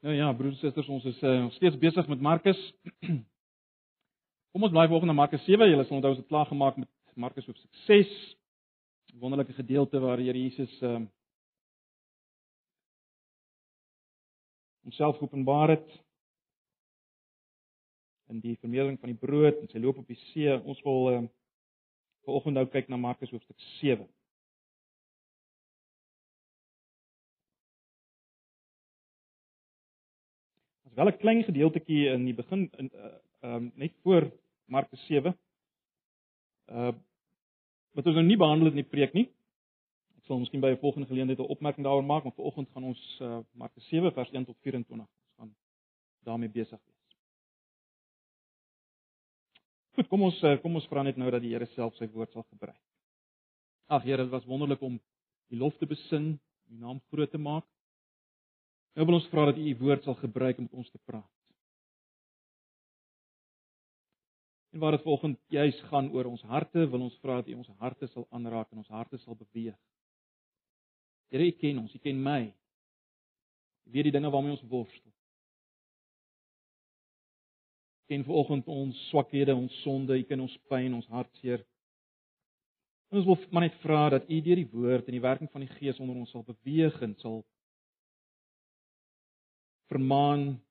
Nou ja, broers en susters, ons is uh, nog steeds besig met Markus. Kom ons bly volgende Markus 7. Julle sal onthou ons het klaar gemaak met Markus hoofstuk 6. 'n Wonderlike gedeelte waar Here Jesus uh homself openbaar het in die vermeerdering van die brood en sy loop op die see. Ons wil uh vanoggend nou kyk na Markus hoofstuk 7. Wel 'n klein gedeeltjie in die begin in ehm uh, um, net voor Markus 7. Uh wat ons nou nie behandel het in die preek nie. Ek sal miskien by 'n volgende geleentheid 'n opmerking daaroor maak, maar vanoggend gaan ons uh Markus 7 vers 1 tot 24 ons gaan daarmee besig wees. Goed, kom ons kom ons vra net nou dat die Here self sy woord sal gebruik. Ag Here, dit was wonderlik om U lof te besing, U naam groot te maak. Nou wil ons vra dat U U woord sal gebruik om met ons te praat. En waar dit vanoggend juis gaan oor ons harte, wil ons vra dat U ons harte sal aanraak en ons harte sal beweeg. Here, U ken ons, U ken my. U weet die dinge waarmee ons worstel. U ken vanoggend ons swakhede, ons sonde, U ken ons pyn, ons hartseer. En ons wil maar net vra dat U deur die woord en die werking van die Gees onder ons sal beweeg en sal vermaan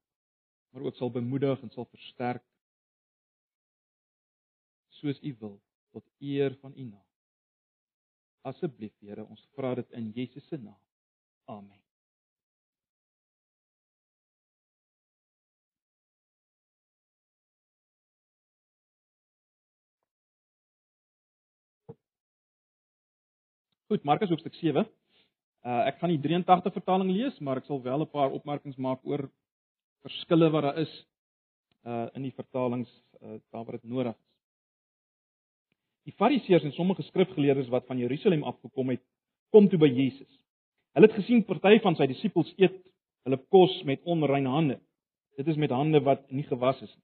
maar ook sal bemoedig en sal versterk soos u wil tot eer van u naam. Asseblief Here, ons vra dit in Jesus se naam. Amen. Goed, Markus hoofstuk 7. Uh ek gaan die 83 vertaling lees, maar ek sal wel 'n paar opmerkings maak oor verskille wat daar is uh in die vertalings uh daar waar dit nodig is. Die Fariseërs en sommige skrifgeleerdes wat van Jerusalem afgekom het, kom toe by Jesus. Hulle het gesien party van sy disippels eet hulle kos met onreine hande. Dit is met hande wat nie gewas is nie.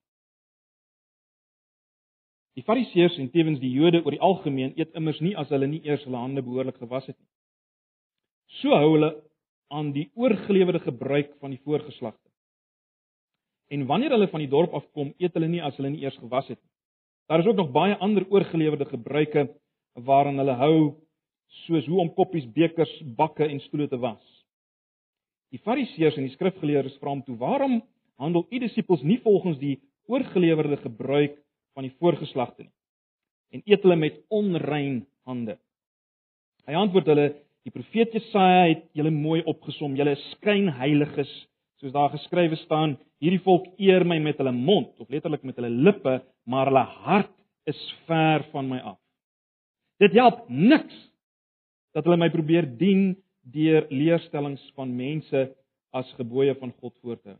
Die Fariseërs en tevens die Jode oor die algemeen eet immers nie as hulle nie eers hulle hande behoorlik gewas het nie. So hou hulle aan die oorgelewerde gebruik van die voorgeslagte. En wanneer hulle van die dorp afkom, eet hulle nie as hulle nie eers gewas het nie. Daar is ook nog baie ander oorgelewerde gebruike waaraan hulle hou, soos hoe om koppies, bekers, bakke en stoele te was. Die Fariseërs en die skrifgeleerdes vra hom toe: "Waarom handel u disippels nie volgens die oorgelewerde gebruik van die voorgeslagte nie en eet hulle met onrein hande?" Hy antwoord hulle: Die profeet Jesaja het julle mooi opgesom. Julle is skynheiliges, soos daar geskrywe staan: Hierdie volk eer my met hulle mond, of letterlik met hulle lippe, maar hulle hart is ver van my af. Dit help niks dat hulle my probeer dien deur leerstellings van mense as gebooie van God voor te hou.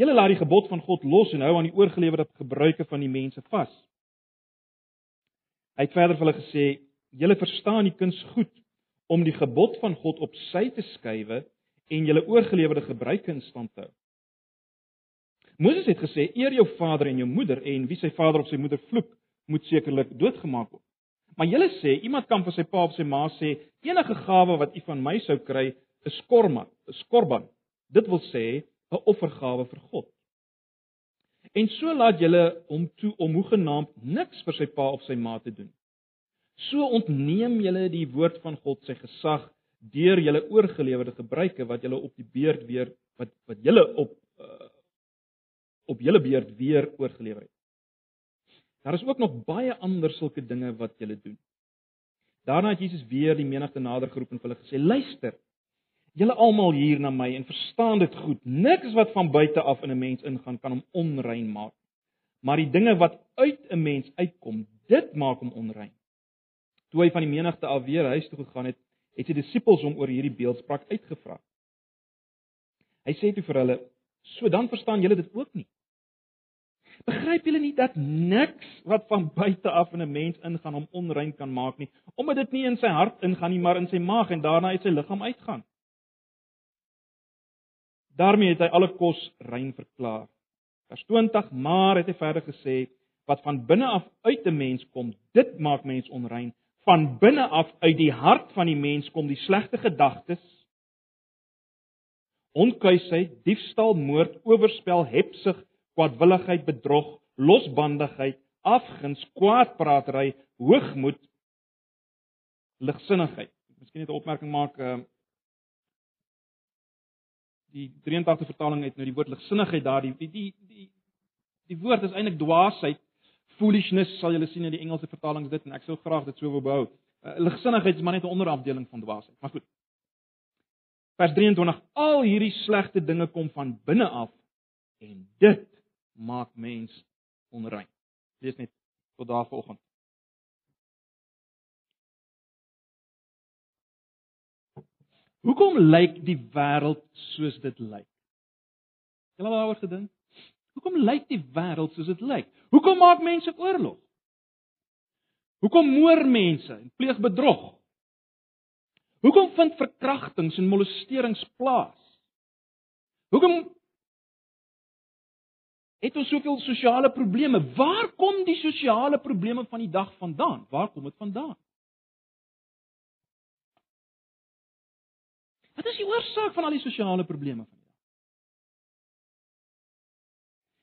Julle laat die gebod van God los en hou aan die oorgelewerde gebruike van die mense vas. Hy het verder vir hulle gesê: "Julle verstaan die kuns goed om die gebod van God op sy te skuwe en julle oorgelewerde gebruike in stand te hou. Moses het gesê: "Eer jou vader en jou moeder en wie sy vader of sy moeder vloek, moet sekerlik doodgemaak word." Maar julle sê iemand kan vir sy pa of sy ma sê: "Enige gawe wat u van my sou kry, is korma, is korban." Dit wil sê 'n offergawe vir God. En so laat julle hom toe om hoegenaamd niks vir sy pa of sy ma te doen. So ontneem julle die woord van God sy gesag deur julle oorgelewerde gebruike wat julle op die beerd weer wat wat julle op uh, op julle beerd weer oorgelewer het. Daar is ook nog baie ander sulke dinge wat julle doen. Daarna het Jesus weer die menigte nader geroep en hulle gesê: "Luister, julle almal hier na my en verstaan dit goed. Niks wat van buite af in 'n mens ingaan kan hom onrein maak. Maar die dinge wat uit 'n mens uitkom, dit maak hom onrein." Toe hy van die menigte af weer huis toe gegaan het, het sy disippels hom oor hierdie beeldspraak uitgevra. Hy sê toe vir hulle: "So dan verstaan julle dit ook nie. Begryp julle nie dat niks wat van buite af in 'n mens ingaan hom onrein kan maak nie, omdat dit nie in sy hart ingaan nie, maar in sy maag en daarna uit sy liggaam uitgaan?" daarmee het hy alle kos rein verklaar. Vers 20: Maar het hy verder gesê: Wat van binne af uit 'n mens kom, dit maak mens onrein van binne af uit die hart van die mens kom die slegte gedagtes, onkuisheid, diefstal, moord, oorspel, hebsug, kwaadwilligheid, bedrog, losbandigheid, afguns, kwaadpraatery, hoogmoed, ligsinnigheid. Miskien net 'n opmerking maak uh die 83 vertaling het nou die woord ligsinnigheid daar die die die die, die woord is eintlik dwaasheid foolishness sal julle sien in die Engelse vertalings dit en ek sou graag dit so wou behou. Uh, ligsinnigheid is maar net 'n onderafdeling van dwaasheid. Maar goed. Vers 23: Al hierdie slegte dinge kom van binne af en dit maak mens onrein. Lees net tot daar vanoggend. Hoekom lyk die wêreld soos dit lyk? Het jy al daaroor gedink? Hoekom lyk die wêreld soos dit lyk? Hoekom maak mense oorlog? Hoekom moor mense en pleeg bedrog? Hoekom vind verkrachtings en molesterings plaas? Hoekom het ons soveel sosiale probleme? Waar kom die sosiale probleme van die dag vandaan? Waar kom dit vandaan? Wat is die oorsaak van al die sosiale probleme van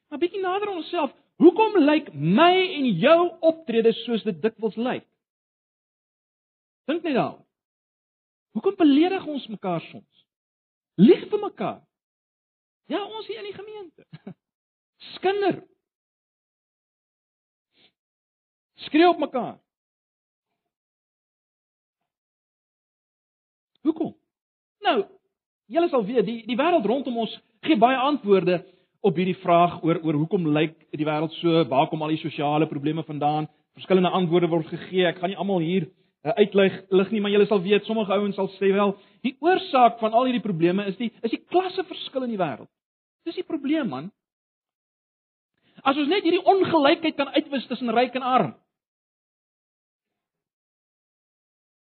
Maar bietjie nader aan onsself, hoekom lyk my en jou optrede soos dit dikwels lyk? Dink net daaroor. Hoekom beledig ons mekaar soms? Lieg vir mekaar. Ja, ons hier in die gemeente. Skinder. Skree op mekaar. Hoekom? Nou, julle sal weet, die die wêreld rondom ons gee baie antwoorde op hierdie vraag oor oor hoekom lyk die wêreld so, waar kom al die sosiale probleme vandaan? Verskillende antwoorde word gegee. Ek gaan nie almal hier uh, uitlig lig nie, maar julle sal weet, sommige ouens sal sê wel, die oorsaak van al hierdie probleme is die is die klasseverskil in die wêreld. Dis die probleem man. As ons net hierdie ongelykheid kan uitwis tussen ryk en arm,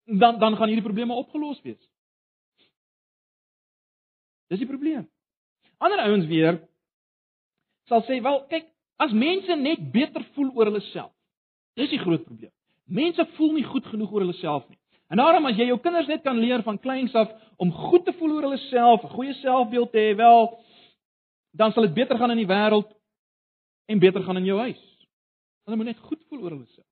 dan dan gaan hierdie probleme opgelos wees. Dis die probleem. Ander ouens weer sal sê, "Wel, kyk, as mense net beter voel oor hulle self. Dis die groot probleem. Mense voel nie goed genoeg oor hulle self nie. En daarom as jy jou kinders net kan leer van kleins af om goed te voel oor hulle self, 'n goeie selfbeeld te hê, wel, dan sal dit beter gaan in die wêreld en beter gaan in jou huis. Hulle moet net goed voel oor hulle self.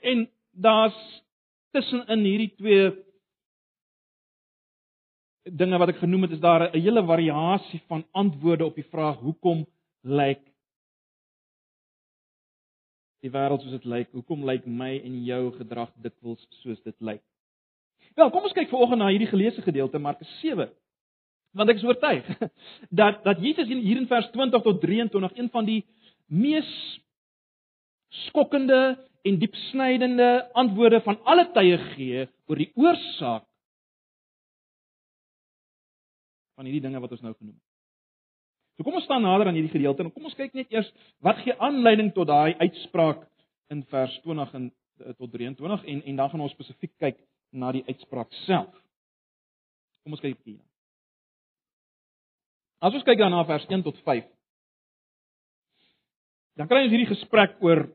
En daar's tussen in hierdie twee dinge wat ek genoem het, is daar 'n hele variasie van antwoorde op die vraag hoekom lyk die wêreld soos dit lyk. Hoekom lyk my en jou gedrag dikwels soos dit lyk? Wel, kom ons kyk vanoggend na hierdie geleesde gedeelte Markus 7. Want ek is oortuig dat dat Jesus hier in vers 20 tot 23 een van die mees skokkende en diepsnydende antwoorde van alle tye gee oor die oorsaak van hierdie dinge wat ons nou genoem het. So kom ons staan nader aan hierdie gedeelte en kom ons kyk net eers wat gee aanleiding tot daai uitspraak in vers 20 en eh, tot 23 en en dan gaan ons spesifiek kyk na die uitspraak self. Kom ons kyk hier. As ons kyk dan na vers 1 tot 5. Dan kry ons hierdie gesprek oor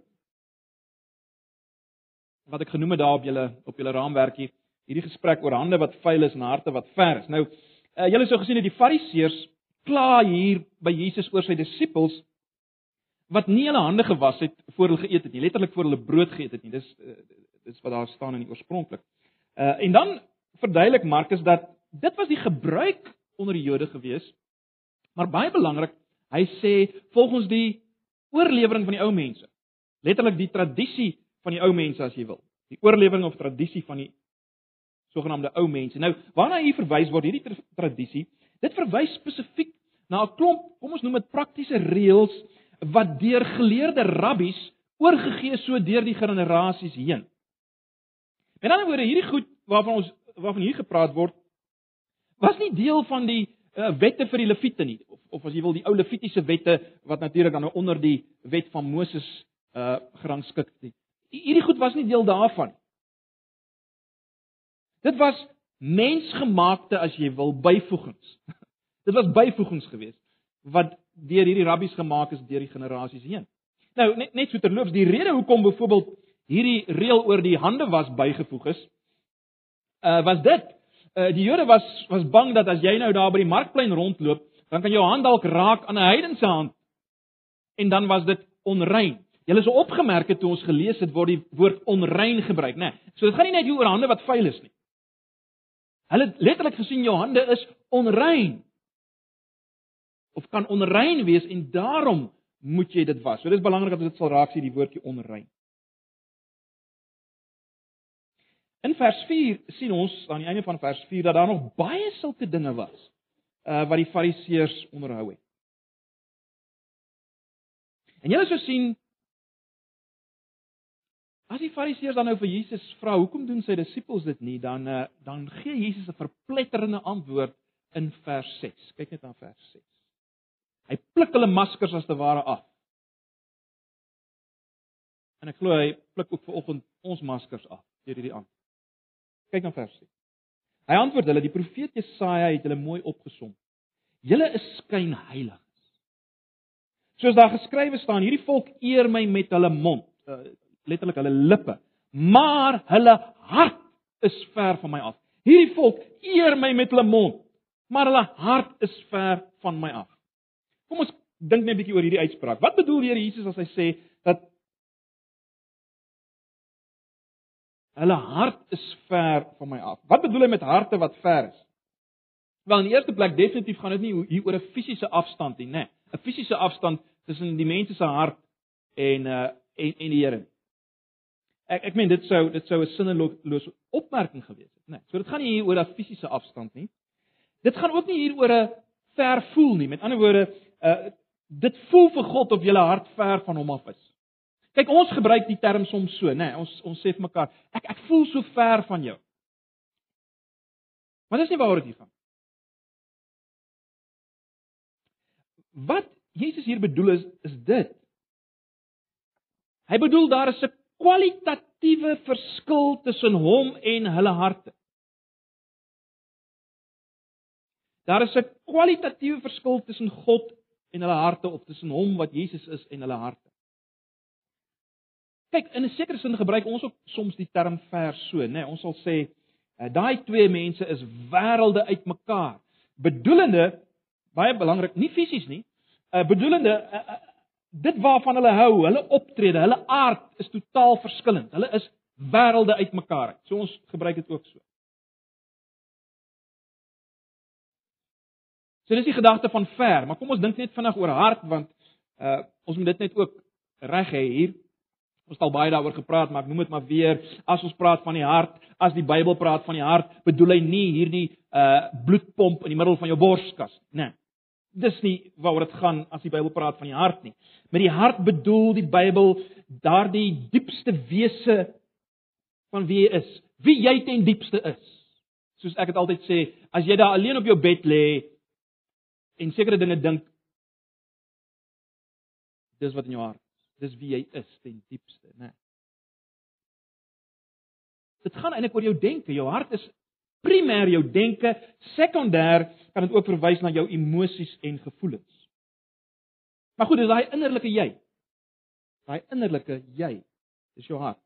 wat ek genoem het daar op julle op julle raamwerkie, hierdie gesprek oor hande wat vuil is en harte wat ver is. Nou, uh, julle sou gesien het die Fariseërs kla hier by Jesus oor sy disippels wat nie hulle hande gewas het voor hulle geëet het nie, letterlik voor hulle brood geëet het nie. Dis eh, dis wat daar staan in die oorspronklik. Uh en dan verduidelik Markus dat dit was die gebruik onder die Jode gewees. Maar baie belangrik, hy sê volgens die oorlewering van die ou mense. Letterlik die tradisie van die ou mense as jy wil. Die oorlewering of tradisie van die sogenaamde ou mense. Nou, waarna hier verwys word hierdie tradisie Dit verwys spesifiek na 'n klomp, kom ons noem dit praktiese reëls wat deur geleerde rabbies oorgegee so deur die generasies heen. Met ander woorde, hierdie goed waarvan ons waarvan hier gepraat word, was nie deel van die uh, wette vir die leviete nie of of as jy wil die ou levitiese wette wat natuurlik dan onder die wet van Moses uh gerangskik het. Hierdie goed was nie deel daarvan nie. Dit was mensgemaakte as jy wil byvoegings. Dit was byvoegings geweest wat deur hierdie rabbies gemaak is deur die generasies heen. Nou net net so terloops, die rede hoekom byvoorbeeld hierdie reël oor die hande was bygevoeg is, uh was dit Uh, die Jode was was bang dat as jy nou daar by die markplein rondloop, dan kan jou hand dalk raak aan 'n heidense hand. En dan was dit onrein. Julle sou opgemerk het toe ons gelees het word die woord onrein gebruik, né? Nee, so dit gaan nie net oor hande wat vuil is nie. Hulle het letterlik gesien jou hande is onrein. Of kan onrein wees en daarom moet jy dit was. So dis belangrik dat dit sal raak sien die woordjie onrein. In vers 4 sien ons aan die einde van vers 4 dat daar nog baie sulke dinge was uh wat die fariseërs onderhou het. En julle sou sien as die fariseërs dan nou vir Jesus vra hoekom doen sy disippels dit nie dan uh dan gee Jesus 'n verpletterende antwoord in vers 6. Kyk net na vers 6. Hy pluk hulle maskers as te ware af. En ek glo hy pluk ook vanoggend ons maskers af deur hierdie antwoord. Kyk na vers 6. Hy antwoord hulle: "Die profeet Jesaja het hulle mooi opgesom. Julle is skynheiliges. Soos daar geskrywe staan, hierdie volk eer my met hulle mond, uh, letterlik hulle lippe, maar hulle hart is ver van my af. Hierdie volk eer my met hulle mond, maar hulle hart is ver van my af." Kom ons dink net 'n bietjie oor hierdie uitspraak. Wat bedoel Here Jesus as hy sê dat Hulle hart is ver van my af. Wat bedoel hy met harte wat ver is? Wel, in die eerste plek definitief gaan dit nie hier oor 'n fisiese afstand nie, né? 'n Fisiese afstand tussen die mens se hart en uh en en die Here. Ek ek meen dit sou dit sou 'n sinnelose opmerking gewees het, né? So dit gaan nie hier oor 'n fisiese afstand nie. Dit gaan ook nie hier oor 'n ver voel nie. Met ander woorde, uh dit voel vir God of jy hart ver van hom af is. Kyk, ons gebruik die term soms so, né? Nee, ons ons sê vir mekaar, ek ek voel so ver van jou. Maar dis nie waaroor dit gaan. Wat Jesus hier bedoel is is dit. Hy bedoel daar is 'n kwalitatiewe verskil tussen hom en hulle harte. Daar is 'n kwalitatiewe verskil tussen God en hulle harte of tussen hom wat Jesus is en hulle harte. Kyk, in 'n sekere sin gebruik ons ook soms die term ver so, nê? Nee, ons sal sê uh, daai twee mense is wêrelde uitmekaar. Bedoelende baie belangrik, nie fisies nie, uh, bedoelende uh, dit waarvan hulle hou, hulle optrede, hulle aard is totaal verskillend. Hulle is wêrelde uitmekaar. So ons gebruik dit ook so. So dis die gedagte van ver, maar kom ons dink net vinnig oor hart want uh ons moet dit net ook reg hê hier. Ons het al baie daaroor gepraat, maar ek noem dit maar weer. As ons praat van die hart, as die Bybel praat van die hart, bedoel hy nie hierdie uh bloedpomp in die middel van jou borskas nie. Nee. Dis nie waaroor dit gaan as die Bybel praat van die hart nie. Met die hart bedoel die Bybel daardie diepste wese van wie jy is, wie jy ten diepste is. Soos ek dit altyd sê, as jy daar alleen op jou bed lê en sekere dinge dink, dis wat in jou hart dis wie jy is ten diepste, né? Dit gaan eintlik oor jou denke. Jou hart is primêr jou denke, sekondêr kan dit ook verwys na jou emosies en gevoelens. Maar goed, dis daai innerlike jy. Daai innerlike jy, dis jou hart.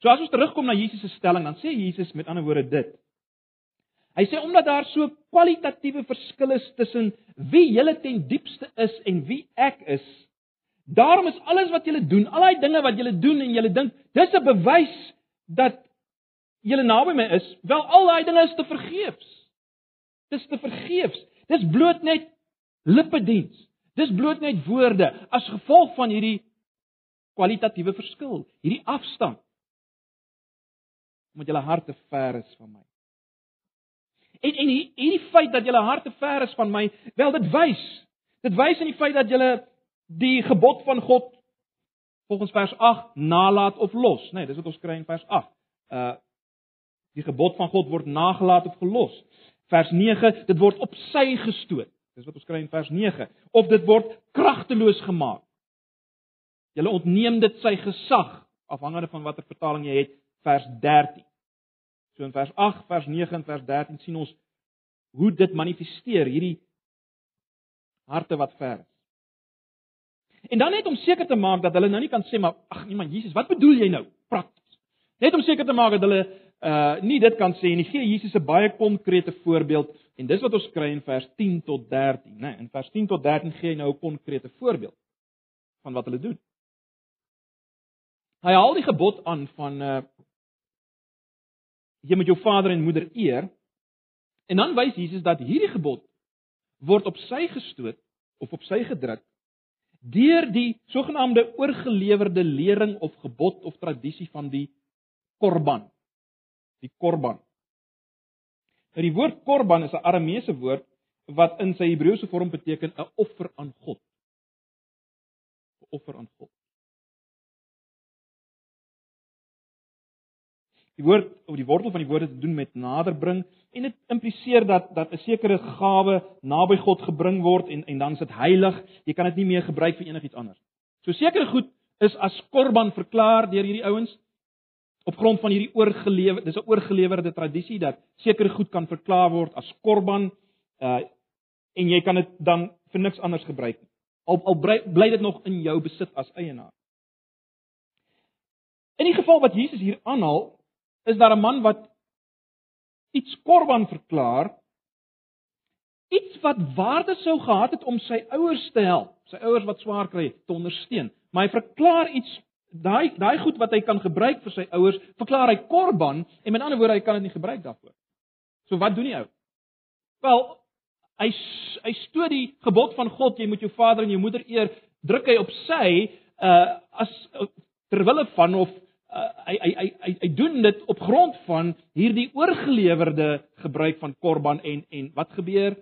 So as ons terugkom na Jesus se stelling, dan sê Jesus met ander woorde dit. Hy sê omdat daar so kwalitatiewe verskille is tussen wie julle ten diepste is en wie ek is, daarom is alles wat julle doen, al daai dinge wat julle doen en julle dink, dis 'n bewys dat julle naby my is, wel al daai dinge is te vergeefs. Dis te vergeefs. Dis bloot net lippediens. Dis bloot net woorde as gevolg van hierdie kwalitatiewe verskil, hierdie afstand. Omdat julle harte ver is van my. En en hierdie feit dat julle harte ver is van my, wel dit wys. Dit wys in die feit dat julle die gebod van God volgens vers 8 nalat of los, nê, nee, dis wat ons kry in vers 8. Uh die gebod van God word nagelaat of gelos. Vers 9, dit word op sy gestoot. Dis wat ons kry in vers 9 of dit word kragteloos gemaak. Julle ontneem dit sy gesag afhangende van watter vertaling jy het, vers 13. So in vers 8, vers 9 en vers 13 sien ons hoe dit manifesteer hierdie harte wat ver. En dan net om seker te maak dat hulle nou nie kan sê maar ag nee man Jesus, wat bedoel jy nou prakties? Net om seker te maak dat hulle uh nie dit kan sê nie, gee Jesus 'n baie konkrete voorbeeld en dis wat ons kry in vers 10 tot 13, né? Nee, in vers 10 tot 13 gee hy nou 'n konkrete voorbeeld van wat hulle doen. Hy haal die gebod aan van uh jy moet jou vader en moeder eer. En dan wys Jesus dat hierdie gebod word op sy gestoot of op sy gedruk deur die sogenaamde oorgelewerde lering of gebod of tradisie van die korban. Die korban. Nou die woord korban is 'n Arameese woord wat in sy Hebreëse vorm beteken 'n offer aan God. 'n Offer aan God. Die woord of die wortel van die woord het te doen met naderbring en dit impliseer dat dat 'n sekere gawe naby God gebring word en en dan is dit heilig. Jy kan dit nie meer gebruik vir enigiets anders. So sekere goed is as korban verklaar deur hierdie ouens op grond van hierdie oorgelewer dis 'n oorgelewerde tradisie dat sekere goed kan verklaar word as korban uh en jy kan dit dan vir niks anders gebruik nie. Al al bly dit nog in jou besit as eienaar. In die geval wat Jesus hier aanhaal, is daar 'n man wat iets korban verklaar iets wat waarde sou gehad het om sy ouers te help, sy ouers wat swaar kry te ondersteun. Maar hy verklaar iets daai daai goed wat hy kan gebruik vir sy ouers, verklaar hy korban en met ander woorde hy kan dit nie gebruik daarvoor. So wat doen die ou? Wel, hy hy stoot die gebod van God, jy moet jou vader en jou moeder eer, druk hy op sy uh as ter wille van of uh, hy, hy hy hy hy doen dit op grond van hierdie oorgelewerde gebruik van korban en en wat gebeur?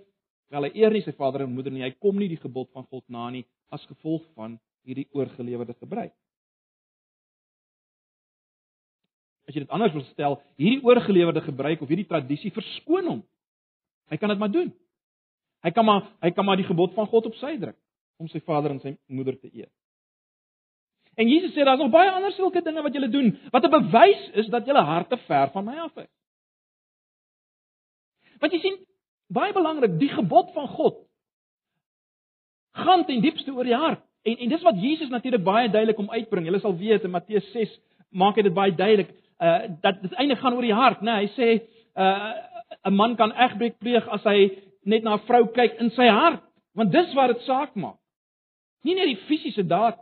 Wel hy eer nie sy vader en moeder nie. Hy kom nie die gebod van God na nie as gevolg van hierdie oorgelewerde gebruik. As jy dit anders wil stel, hierdie oorgelewerde gebruik of hierdie tradisie verskoon hom. Hy kan dit maar doen. Hy kan maar hy kan maar die gebod van God op sy druk om sy vader en sy moeder te eer. En Jesus sê daar's nog baie ander sulke dinge wat julle doen wat 'n bewys is dat julle harte ver van my af is. Want jy sien, baie belangrik, die gebod van God gaan ten diepste oor die hart. En en dis wat Jesus natuurlik baie duidelik om uitbring. Julle sal weet in Matteus 6 maak hy dit baie duidelik uh dat dit eintlik gaan oor die hart, né? Nee, hy sê uh 'n man kan egbreek pleeg as hy net na 'n vrou kyk in sy hart, want dis wat dit saak maak. Nie net die fisiese daad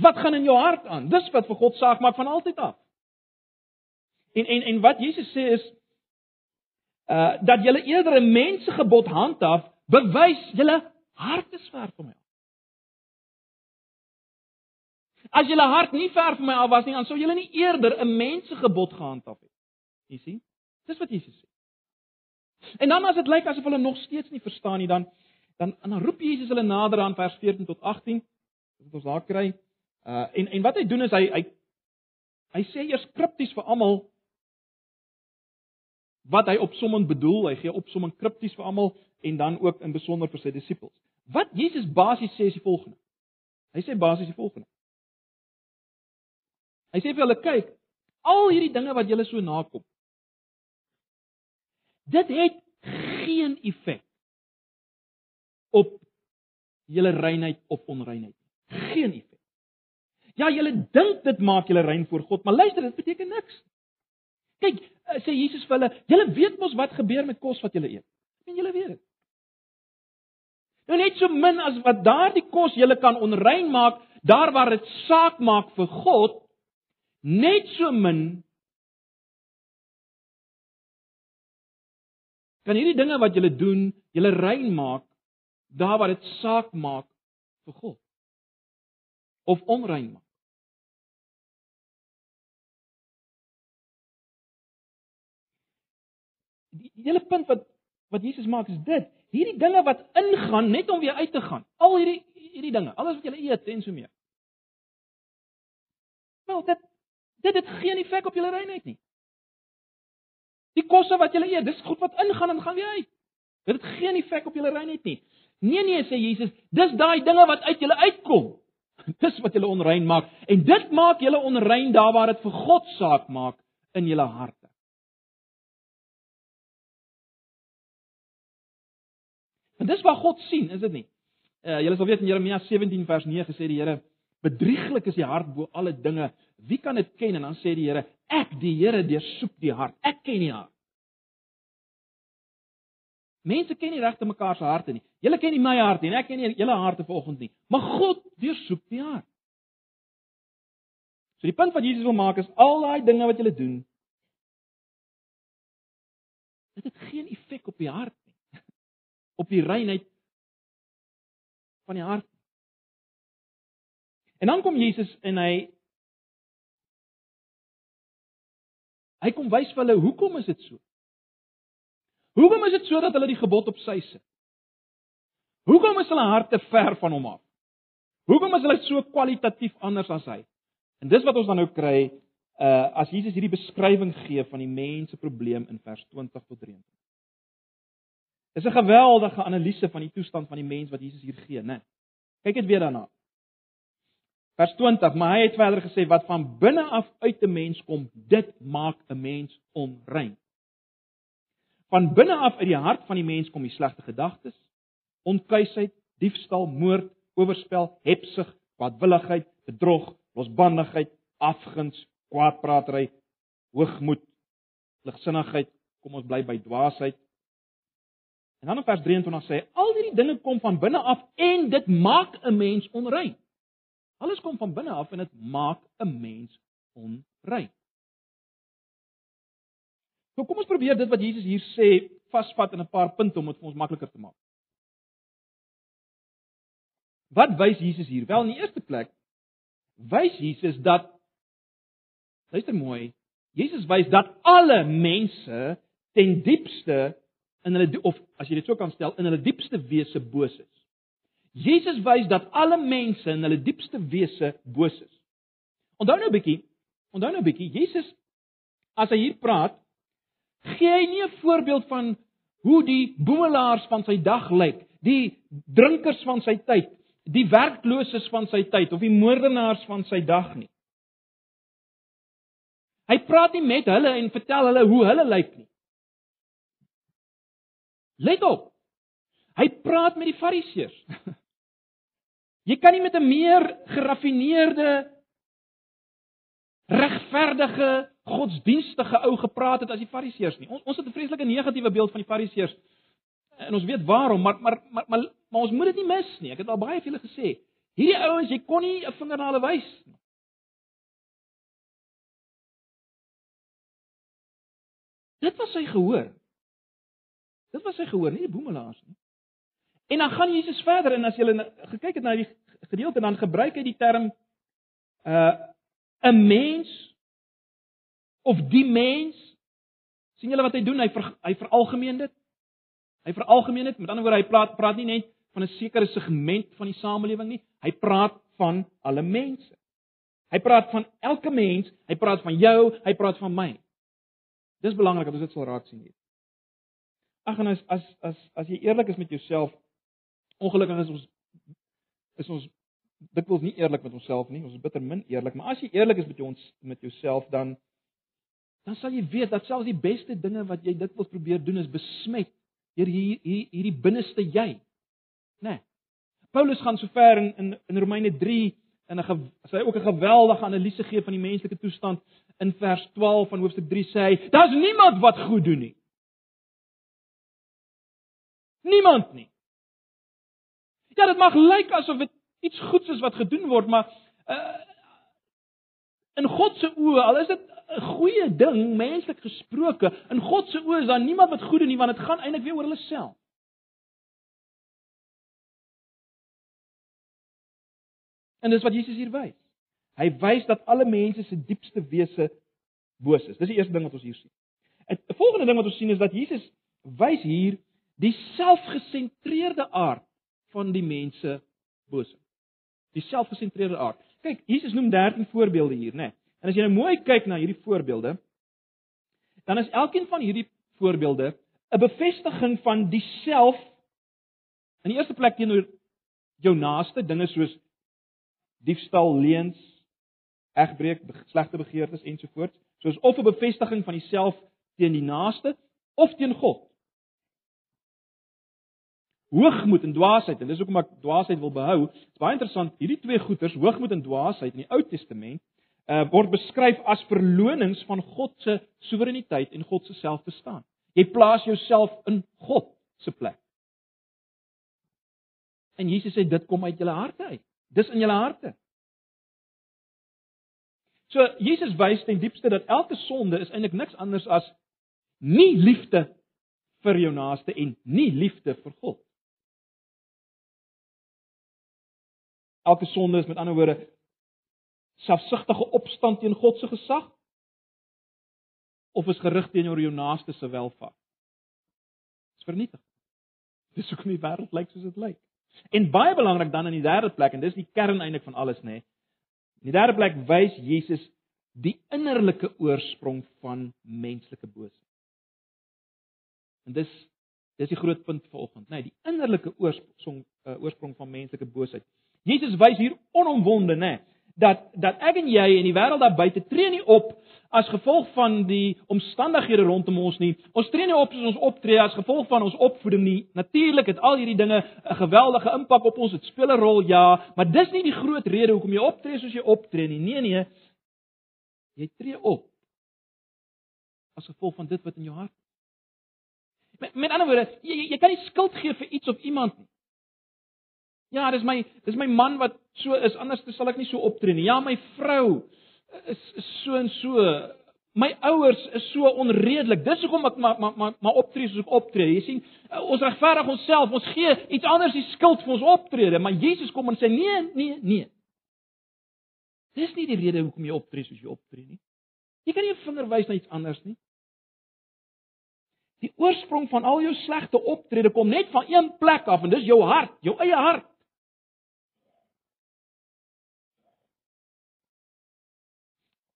Wat gaan in jou hart aan? Dis wat vir God saak maak van altyd af. En en en wat Jesus sê is uh dat jy eerder 'n mensegebod handhaaf, bewys jy hart is ver van my. As jy hart nie ver van my af was nie, dan sou jy nie eerder 'n mensegebod gehandhaaf het. Jy sien? Dis wat Jesus sê. En dan as dit lyk asof hulle nog steeds nie verstaan nie, dan dan dan roep Jesus hulle nader aan vers 14 tot 18. Dit ons daar kry. Uh en en wat hy doen is hy hy hy sê eers kripties vir almal wat hy opsommend bedoel. Hy gee opsomming kripties vir almal en dan ook in besonder vir sy disippels. Wat Jesus basies sê is die volgende. Hy sê basies die volgende. Hy sê vir hulle kyk, al hierdie dinge wat julle so nakom. Dit het geen effek op julle reinheid of onreinheid. Geen effek. Ja, julle dink dit maak julle rein voor God, maar luister, dit beteken niks. Kyk, eh, sê Jesus vir hulle, julle weet mos wat gebeur met kos wat julle eet. En julle weet dit. Nou net so min as wat daardie kos julle kan onrein maak, daar waar dit saak maak vir God, net so min kan hierdie dinge wat julle doen, julle rein maak daar waar dit saak maak vir God of onrein maak. Die hele punt wat wat Jesus maak is dit. Hierdie dinge wat ingaan net om weer uit te gaan. Al hierdie hierdie dinge, alles wat jy eet en so meer. Wel, dit dit het geen effek op jou reinheid nie. Die kosse wat jy eet, dis goed wat ingaan en gaan weer uit. Dit het geen effek op jou reinheid nie. Nee nee sê Jesus, dis daai dinge wat uit julle uitkom. Dis wat julle onrein maak en dit maak julle onrein daar waar dit vir God saak maak in julle harte. En dis wat God sien, is dit nie? Uh julle sal weet in Jeremia 17 vers 9 sê die Here, bedrieglik is die hart bo alle dinge, Wie kan dit ken? En dan sê die Here, ek die Here deursoek die hart. Ek ken die hart. Mense ken nie regte mekaar se harte nie. Julle ken nie my hart nie en ek ken nie julle harte vanoggend nie. Maar God deursoek die hart. So die punt wat Jesus wil maak is al daai dinge wat julle doen dit het geen effek op die hart. Op die reinheid van die hart. En dan kom Jesus en hy hy kom wys vir hulle hoekom is dit so? Hoekom is dit so dat hulle die gebod op sy sit? Hoekom is hulle harte ver van hom af? Hoekom is hulle so kwalitatief anders as hy? En dis wat ons dan nou kry uh as Jesus hierdie beskrywing gee van die mens se probleem in vers 20 tot 23. Dis 'n geweldige analise van die toestand van die mens wat Jesus hier gee, né? Kyk dit weer daarna. Vers 20, maar hy het verder gesê wat van binne af uit 'n mens kom, dit maak 'n mens onrein. Van binne af uit die hart van die mens kom die slegte gedagtes, onkuisheid, diefstal, moord, oorspel, hebsug, kwaadwilligheid, bedrog, losbandigheid, afguns, kwaadpraatery, hoogmoed, ligsinnigheid, kom ons bly by dwaasheid. En dan in vers 23 sê hy al hierdie dinge kom van binne af en dit maak 'n mens onrein. Alles kom van binne af en dit maak 'n mens onrein. So kom ons probeer dit wat Jesus hier sê vasvat in 'n paar punte om dit vir ons makliker te maak. Wat wys Jesus hier? Wel in die eerste plek wys Jesus dat luister mooi, Jesus wys dat alle mense ten diepste in hulle of as jy dit so kan stel, in hulle diepste wese boos is. Jesus wys dat alle mense in hulle diepste wese boos is. Onthou nou 'n bietjie, onthou nou 'n bietjie, Jesus as hy hier praat, gee hy nie 'n voorbeeld van hoe die boemelaars van sy dag lyk, die drinkers van sy tyd, die werklooses van sy tyd of die moordenaars van sy dag nie. Hy praat nie met hulle en vertel hulle hoe hulle lyk nie. Let op. Hy praat met die Fariseërs. Jy kan nie met 'n meer geraffineerde regverdige godsdienstige ou gepraat het as die Fariseërs nie. Ons ons het 'n vreeslike negatiewe beeld van die Fariseërs. En ons weet waarom, maar maar maar maar, maar ons moet dit nie mis nie. Ek het al baie vir julle gesê. Hierdie ouens, jy kon nie 'n vinger na hulle wys nie. Dit was sy gehoor. Dit was sy gehoor, nie die boemelaars nie. En dan gaan Jesus verder en as jy gekyk het na die gedeelte dan gebruik hy die term uh 'n mens of die mens sien julle wat hy doen hy ver, hy veralgemeen dit Hy veralgemeen dit, met ander woorde hy praat praat nie net van 'n sekere segment van die samelewing nie, hy praat van alle mense. Hy praat van elke mens, hy praat van jou, hy praat van my. Dis belangrik dat ons dit sal raak sien hier. Ag en as as as as jy eerlik is met jouself, ongelukkig is ons is ons dit wil nie eerlik met onsself nie, ons is bitter min eerlik, maar as jy eerlik is met jou ons met jouself dan dan sal jy weet dat selfs die beste dinge wat jy dit wil probeer doen is besmet deur hier, hier hierdie binneste jy. Né? Nee. Paulus gaan so ver in in, in Romeine 3 en hy sê ook 'n geweldige analise gee van die menslike toestand in vers 12 van hoofstuk 3 sê hy: "Daar's niemand wat goed doen nie." Niemand nie. Ja, dit mag lyk asof dit iets goeds is wat gedoen word, maar uh, in God se oë, al is dit 'n goeie ding menslik gesproke. In God se oë is daar niemand wat goed doen nie want dit gaan eintlik weer oor hulle self. En dis wat Jesus hier wys. Hy wys dat alle mense se diepste wese boos is. Dis die eerste ding wat ons hier sien. 'n Volgende ding wat ons sien is dat Jesus wys hier die selfgesentreerde aard van die mense boosheid. Die selfgesentreerde aard. Kyk, Jesus noem 13 voorbeelde hier, né? En as jy nou mooi kyk na hierdie voorbeelde, dan is elkeen van hierdie voorbeelde 'n bevestiging van dieself in die eerste plek teenoor jou naaste dinge soos diefstal, leuns, egbreek, slegte begeertes ensovoorts, soos of 'n bevestiging van dieself teen die naaste of teen God. Hoogmoed en dwaasheid, en dis hoekom ek dwaasheid wil behou. Dit is baie interessant, hierdie twee goeters, hoogmoed en dwaasheid in die Ou Testament uh word beskryf as verlonings van God se soewereiniteit en God se selfbestaan. Jy plaas jouself in God se plek. En Jesus sê dit kom uit julle harte uit. Dis in julle harte. So Jesus wys ten diepste dat elke sonde is eintlik niks anders as nie liefde vir jou naaste en nie liefde vir God. Elke sonde is met ander woorde selfsugtige opstand teen God se gesag of is gerig teenoor jou naaste se welvaart. Dis vernietig. Dis hoekom die wêreld lyk soos dit lyk. En baie belangrik dan in die derde plek en dis die kern eintlik van alles nê. Nee, in die derde plek wys Jesus die innerlike oorsprong van menslike boosheid. En dis dis die groot punt vanoggend, nê, nee, die innerlike oorsprong uh, oorsprong van menslike boosheid. Jesus wys hier onomwonde, nee, dat dat ek en jy en die wêreld daar buite tree nie op as gevolg van die omstandighede rondom ons nie. Ons tree nie op soos ons optree as gevolg van ons opvoeding nie. Natuurlik het al hierdie dinge 'n geweldige impak op ons. Dit speel 'n rol, ja, maar dis nie die groot rede hoekom jy optree soos jy optree nie. Nee nee. Jy tree op as gevolg van dit wat in jou hart is. Met, met ander woorde, jy jy kan nie skuld gee vir iets of iemand nie. Ja, dis my dis my man wat so is, anders sal ek nie so optree nie. Ja, my vrou is, is so en so. My ouers is so onredelik. Dis hoekom ek maar maar maar maar optree soos ek optree. Jy sien, uh, ons regverdig onsself. Ons gee iets anders die skuld vir ons optrede, maar Jesus kom en sê nee, nee, nee. Dis nie die rede hoekom jy optree soos jy optree nie. Jy kan nie 'n vinger wys na iets anders nie. Die oorsprong van al jou slegte optrede kom net van een plek af en dis jou hart, jou eie hart.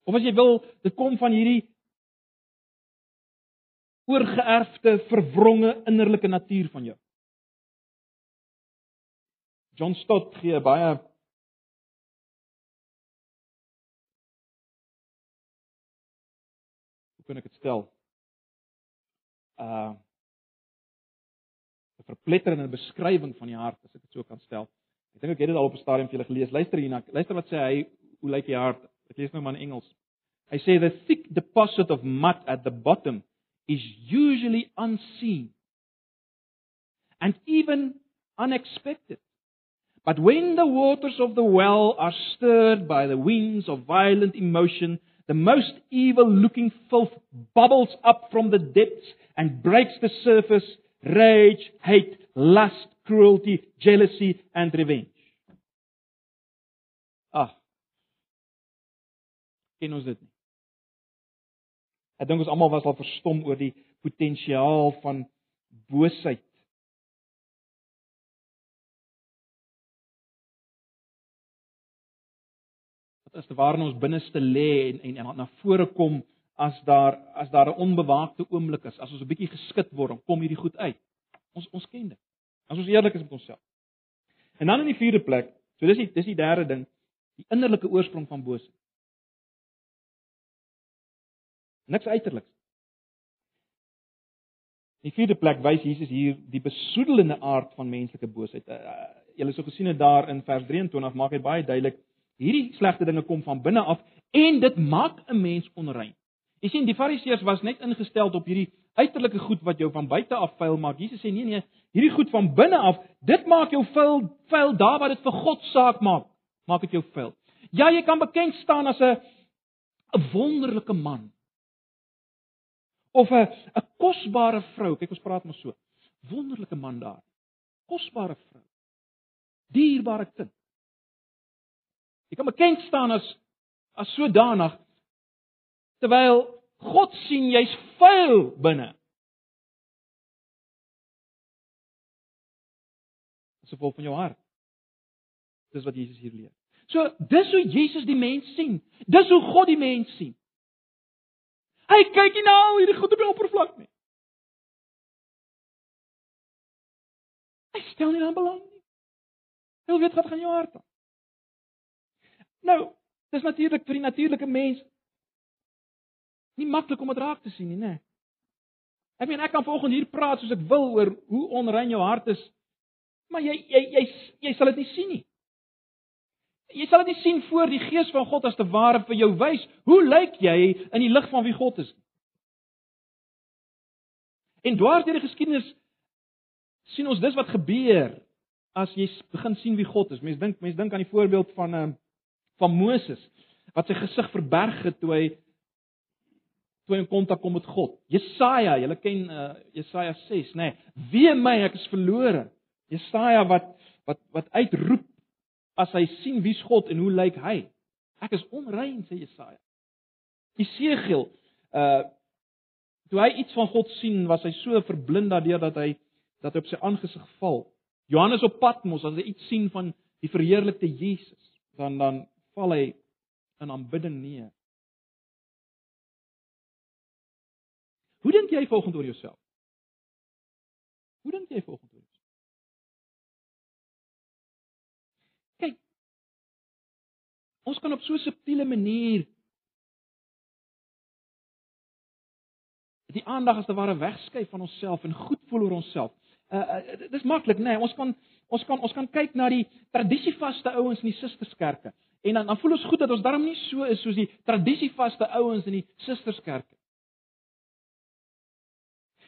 Of as jy wil, dit kom van hierdie oorgeerfde, verwronge innerlike natuur van jou. John Stott gee baie Hoe kan ek dit stel? Uh 'n verpletterende beskrywing van die hart, as ek dit so kan stel. Ek dink ek het dit al op 'n stadium vir julle gelees. Luister hierna. Luister wat sê hy, hoe lyk die hart? Ek lees nou maar in Engels. Hy say the thick deposit of mud at the bottom is usually unseen and even unexpected. But when the waters of the well are stirred by the winds of violent emotion, the most evil looking filth bubbles up from the depths and breaks the surface rage, hate, lust, cruelty, jealousy, and revenge. Ah. Ken ons dit nie? Ek dink ons almal was al verstom oor die potensiaal van boosheid. Wat te waar in ons binneste lê en, en en na vore kom as daar as daar 'n onbewaakte oomblik is, as ons 'n bietjie geskit word, dan kom hierdie goed uit. Ons ons ken dit. As ons eerlik is met onsself. En dan in die vierde plek, so dis die dis die derde ding, die innerlike oorsprong van boosheid. Niks uiterliks. Die vierde plek wys Jesus hier die besoedelende aard van menslike boosheid. Uh, Julle sou gesien het daar in vers 23 maak hy baie duidelik hierdie slegte dinge kom van binne af en dit maak 'n mens onrein. Jy sien die Fariseërs was net ingestel op hierdie uiterlike goed wat jou van buite af vuil maak. Jesus sê nee nee, hierdie goed van binne af, dit maak jou vuil, vuil daar waar dit vir God saak maak. Maak dit jou vuil. Ja, jy kan bekend staan as 'n 'n wonderlike man of 'n 'n kosbare vrou. Kyk, ons praat maar so. Wonderlike man daar. Kosbare vrou. Dierbare kind. Jy kan bekend staan as as sodanig terwyl God sien jy's vuil binne. Dis vol van jou hart. Dis wat Jesus hier leer. So, dis hoe Jesus die mens sien. Dis hoe God die mens sien. Hy kyk nie na al hierdie goed op die oppervlak nie. Hy stel nie aan belang nie. Hy wil weet wat gaan jou hart aan. Nou, dis natuurlik vir die natuurlike mens nie maklik om dit raak te sien nie, né? Ek meen ek kan vanoggend hier praat soos ek wil oor hoe onrein jou hart is, maar jy jy jy jy sal dit nie sien nie. Jy sal dit nie sien voor die gees van God as te ware vir jou wys hoe lyk jy in die lig van wie God is. En dwars deur die geskiedenis sien ons dis wat gebeur as jy begin sien wie God is. Mense dink mense dink aan die voorbeeld van ehm van Moses wat sy gesig verberg het toe hy toe hy in kontak kom met God. Jesaja, julle ken uh, Jesaja 6, nê? Nee, Wee my, ek is verlore. Jesaja wat wat wat uitroep as hy sien wie's God en hoe lyk hy. Ek is onrein sê Jesaja. Jesegiel uh toe hy iets van God sien, was hy so verblind daardeur dat hy dat hy op sy aangesig val. Johannes op Patmos as hy iets sien van die verheerlikte Jesus, dan dan val hy in aanbidding neer. Hoe dink jy volgens oor jouself? Hoe dink jy volgens Ons kan op so 'n subtiele manier die aandag as te ware wegskuif van onsself en goed voel oor onsself. Uh, uh dis maklik, nê? Nee, ons kan ons kan ons kan kyk na die tradisievaste ouens in die susterskerke. En dan dan voel ons goed dat ons darm nie so is soos die tradisievaste ouens in die susterskerke.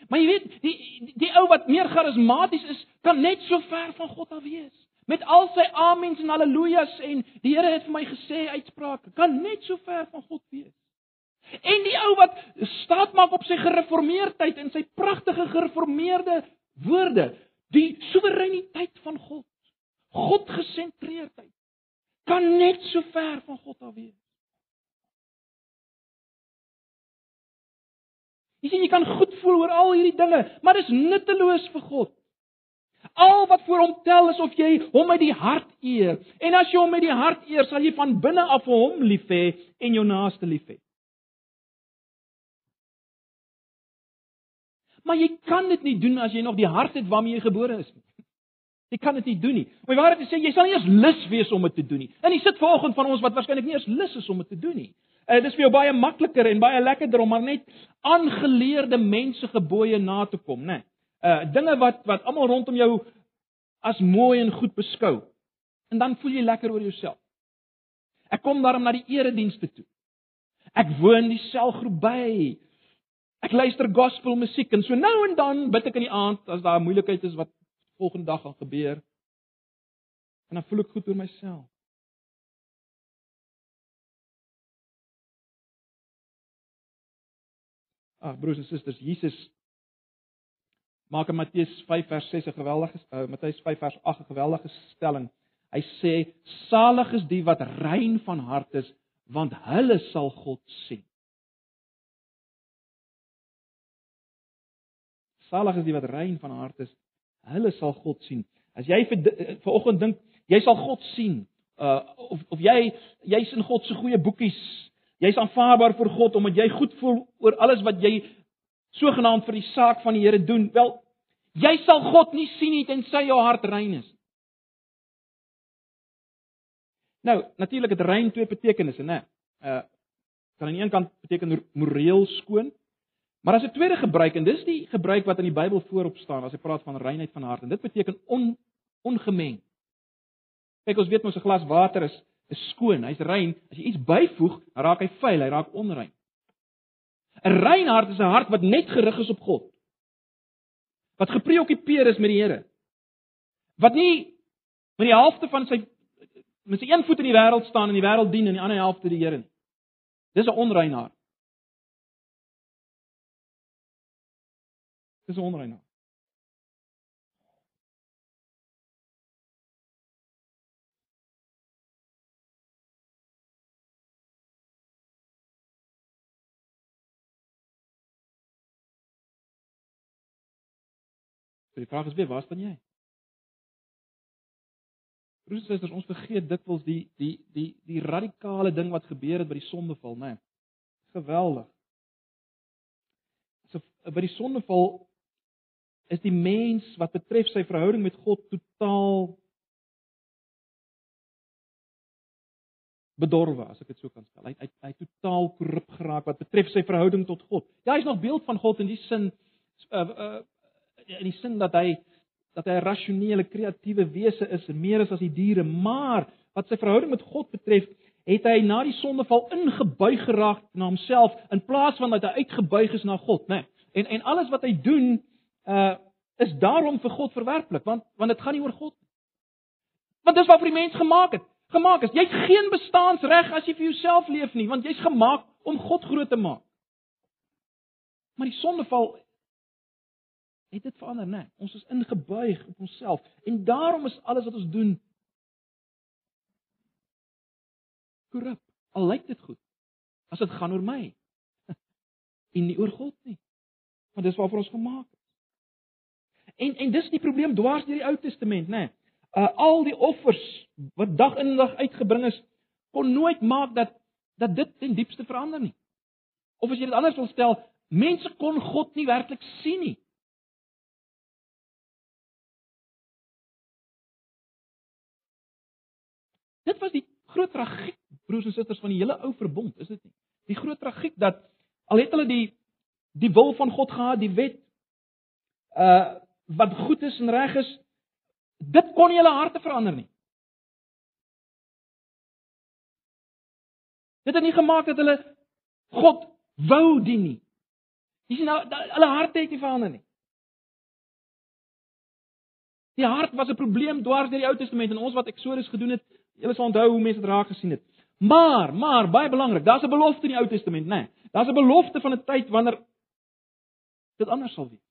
Maar jy weet, die die, die ou wat meer charismaties is, kan net so ver van God af wees. Met al sy amens en haleluja's en die Here het vir my gesê uitsprake, kan net so ver van God wees. En die ou wat staat maak op sy gereformeerdheid en sy pragtige gereformeerde woorde, die soewereiniteit van God, God gesentreerdheid, kan net so ver van God af wees. Jy sien jy kan goed voel oor al hierdie dinge, maar dit is nutteloos vir God. Al wat vir hom tel is of jy hom met die hart eer. En as jy hom met die hart eer, sal jy van binne af hom lief hê en jou naaste lief hê. Maar jy kan dit nie doen as jy nog die hart het waarmee jy gebore is nie. Jy kan dit nie doen nie. Om die waarheid te sê, jy sal nie eens lus wees om dit te doen nie. En jy sit vanoggend van ons wat waarskynlik nie eens lus is om dit te doen nie. Uh, dit is vir jou baie makliker en baie lekkerder om maar net aangeleerde mense gebooie na te kom, né? Nee. Uh dinge wat wat almal rondom jou as mooi en goed beskou. En dan voel jy lekker oor jouself. Ek kom daarom na die eredienste toe. Ek woon die selgroep by. Ek luister gospel musiek en so nou en dan bid ek in die aand as daar 'n moeilikheid is wat volgende dag gaan gebeur. En dan voel ek goed oor myself. Ag broers en susters, Jesus maak in Matteus 5 vers 6 'n geweldige uh, Matteus 5 vers 8 'n geweldige stelling. Hy sê: "Salig is die wat rein van hart is, want hulle sal God sien." Salig is die wat rein van hart is, hulle sal God sien. As jy vir eh, vanoggend dink jy sal God sien, uh of of jy jy's in God se goeie boekies, jy's aanvaarbaar vir God omdat jy goed voel oor alles wat jy sogenaamd vir die saak van die Here doen. Wel, jy sal God nie sien nie tensy jou hart rein is. Nou, natuurlik het rein twee betekenisse, né? Uh kan aan die een kant beteken moreel skoon, Maar as 'n tweede gebruik en dis die gebruik wat in die Bybel voorop staan as hy praat van reinheid van hart en dit beteken on, ongemeng. Kyk ons weet mos 'n glas water is is skoon, hy's rein. As jy iets byvoeg, raak hy vuil, hy raak onrein. 'n Rein hart is 'n hart wat net gerig is op God. Wat gepreokkupeer is met die Here. Wat nie met die helfte van sy met sy een voet in die wêreld staan en die wêreld dien en die ander helfte die Here nie. Dis 'n onrein hart. Dis onrein. Die vraag is weer, waar staan jy? Broers en susters, ons vergeet dikwels die die die die radikale ding wat gebeur het by die sondeval, né? Nee, geweldig. So by die sondeval is die mens wat betref sy verhouding met God totaal bedorwe as ek dit so kan stel. Hy hy hy totaal korrup geraak wat betref sy verhouding tot God. Ja, hy's nog beeld van God in die sin uh uh in die sin dat hy dat hy 'n rasionele, kreatiewe wese is, meer as as die diere, maar wat sy verhouding met God betref, het hy na die sondeval ingebuig geraak na homself in plaas van dat hy uitgebuig is na God, né? Nee. En en alles wat hy doen uh is daarom vir God verwerplik, want want dit gaan nie oor God nie. Want dis waarvoor die mens gemaak het. Gemaak is. Jy's geen bestaansreg as jy vir jouself leef nie, want jy's gemaak om God groot te maak. Maar die sondeval het dit verander, né? Nee. Ons is ingebuig op onsself en daarom is alles wat ons doen korrup. Al lyk dit goed. As dit gaan oor my en nie oor God nie. Want dis waarvoor ons gemaak is. En en dis die probleem dwars deur die Ou Testament, né? Nee. Uh al die offers wat dag in dag uitgebring is, kon nooit maak dat dat dit ten diepste verander nie. Of as jy dit anders wil stel, mense kon God nie werklik sien nie. Dit was die groot tragiek broers en susters van die hele ou verbond, is dit nie? Die groot tragiek dat al het hulle die die wil van God gehad, die wet uh wat goed is en reg is, dit kon nie hulle harte verander nie. Dit het nie gemaak dat hulle God wou dien nie. Jy sien nou hulle harte het nie verander nie. Die hart was 'n probleem dwars deur die Ou Testament en ons wat Eksodus gedoen het, julle sal onthou hoe mense dit raak gesien het. Maar, maar baie belangrik, daar's 'n belofte in die Ou Testament, né? Nee, daar's 'n belofte van 'n tyd wanneer dit anders sal wees.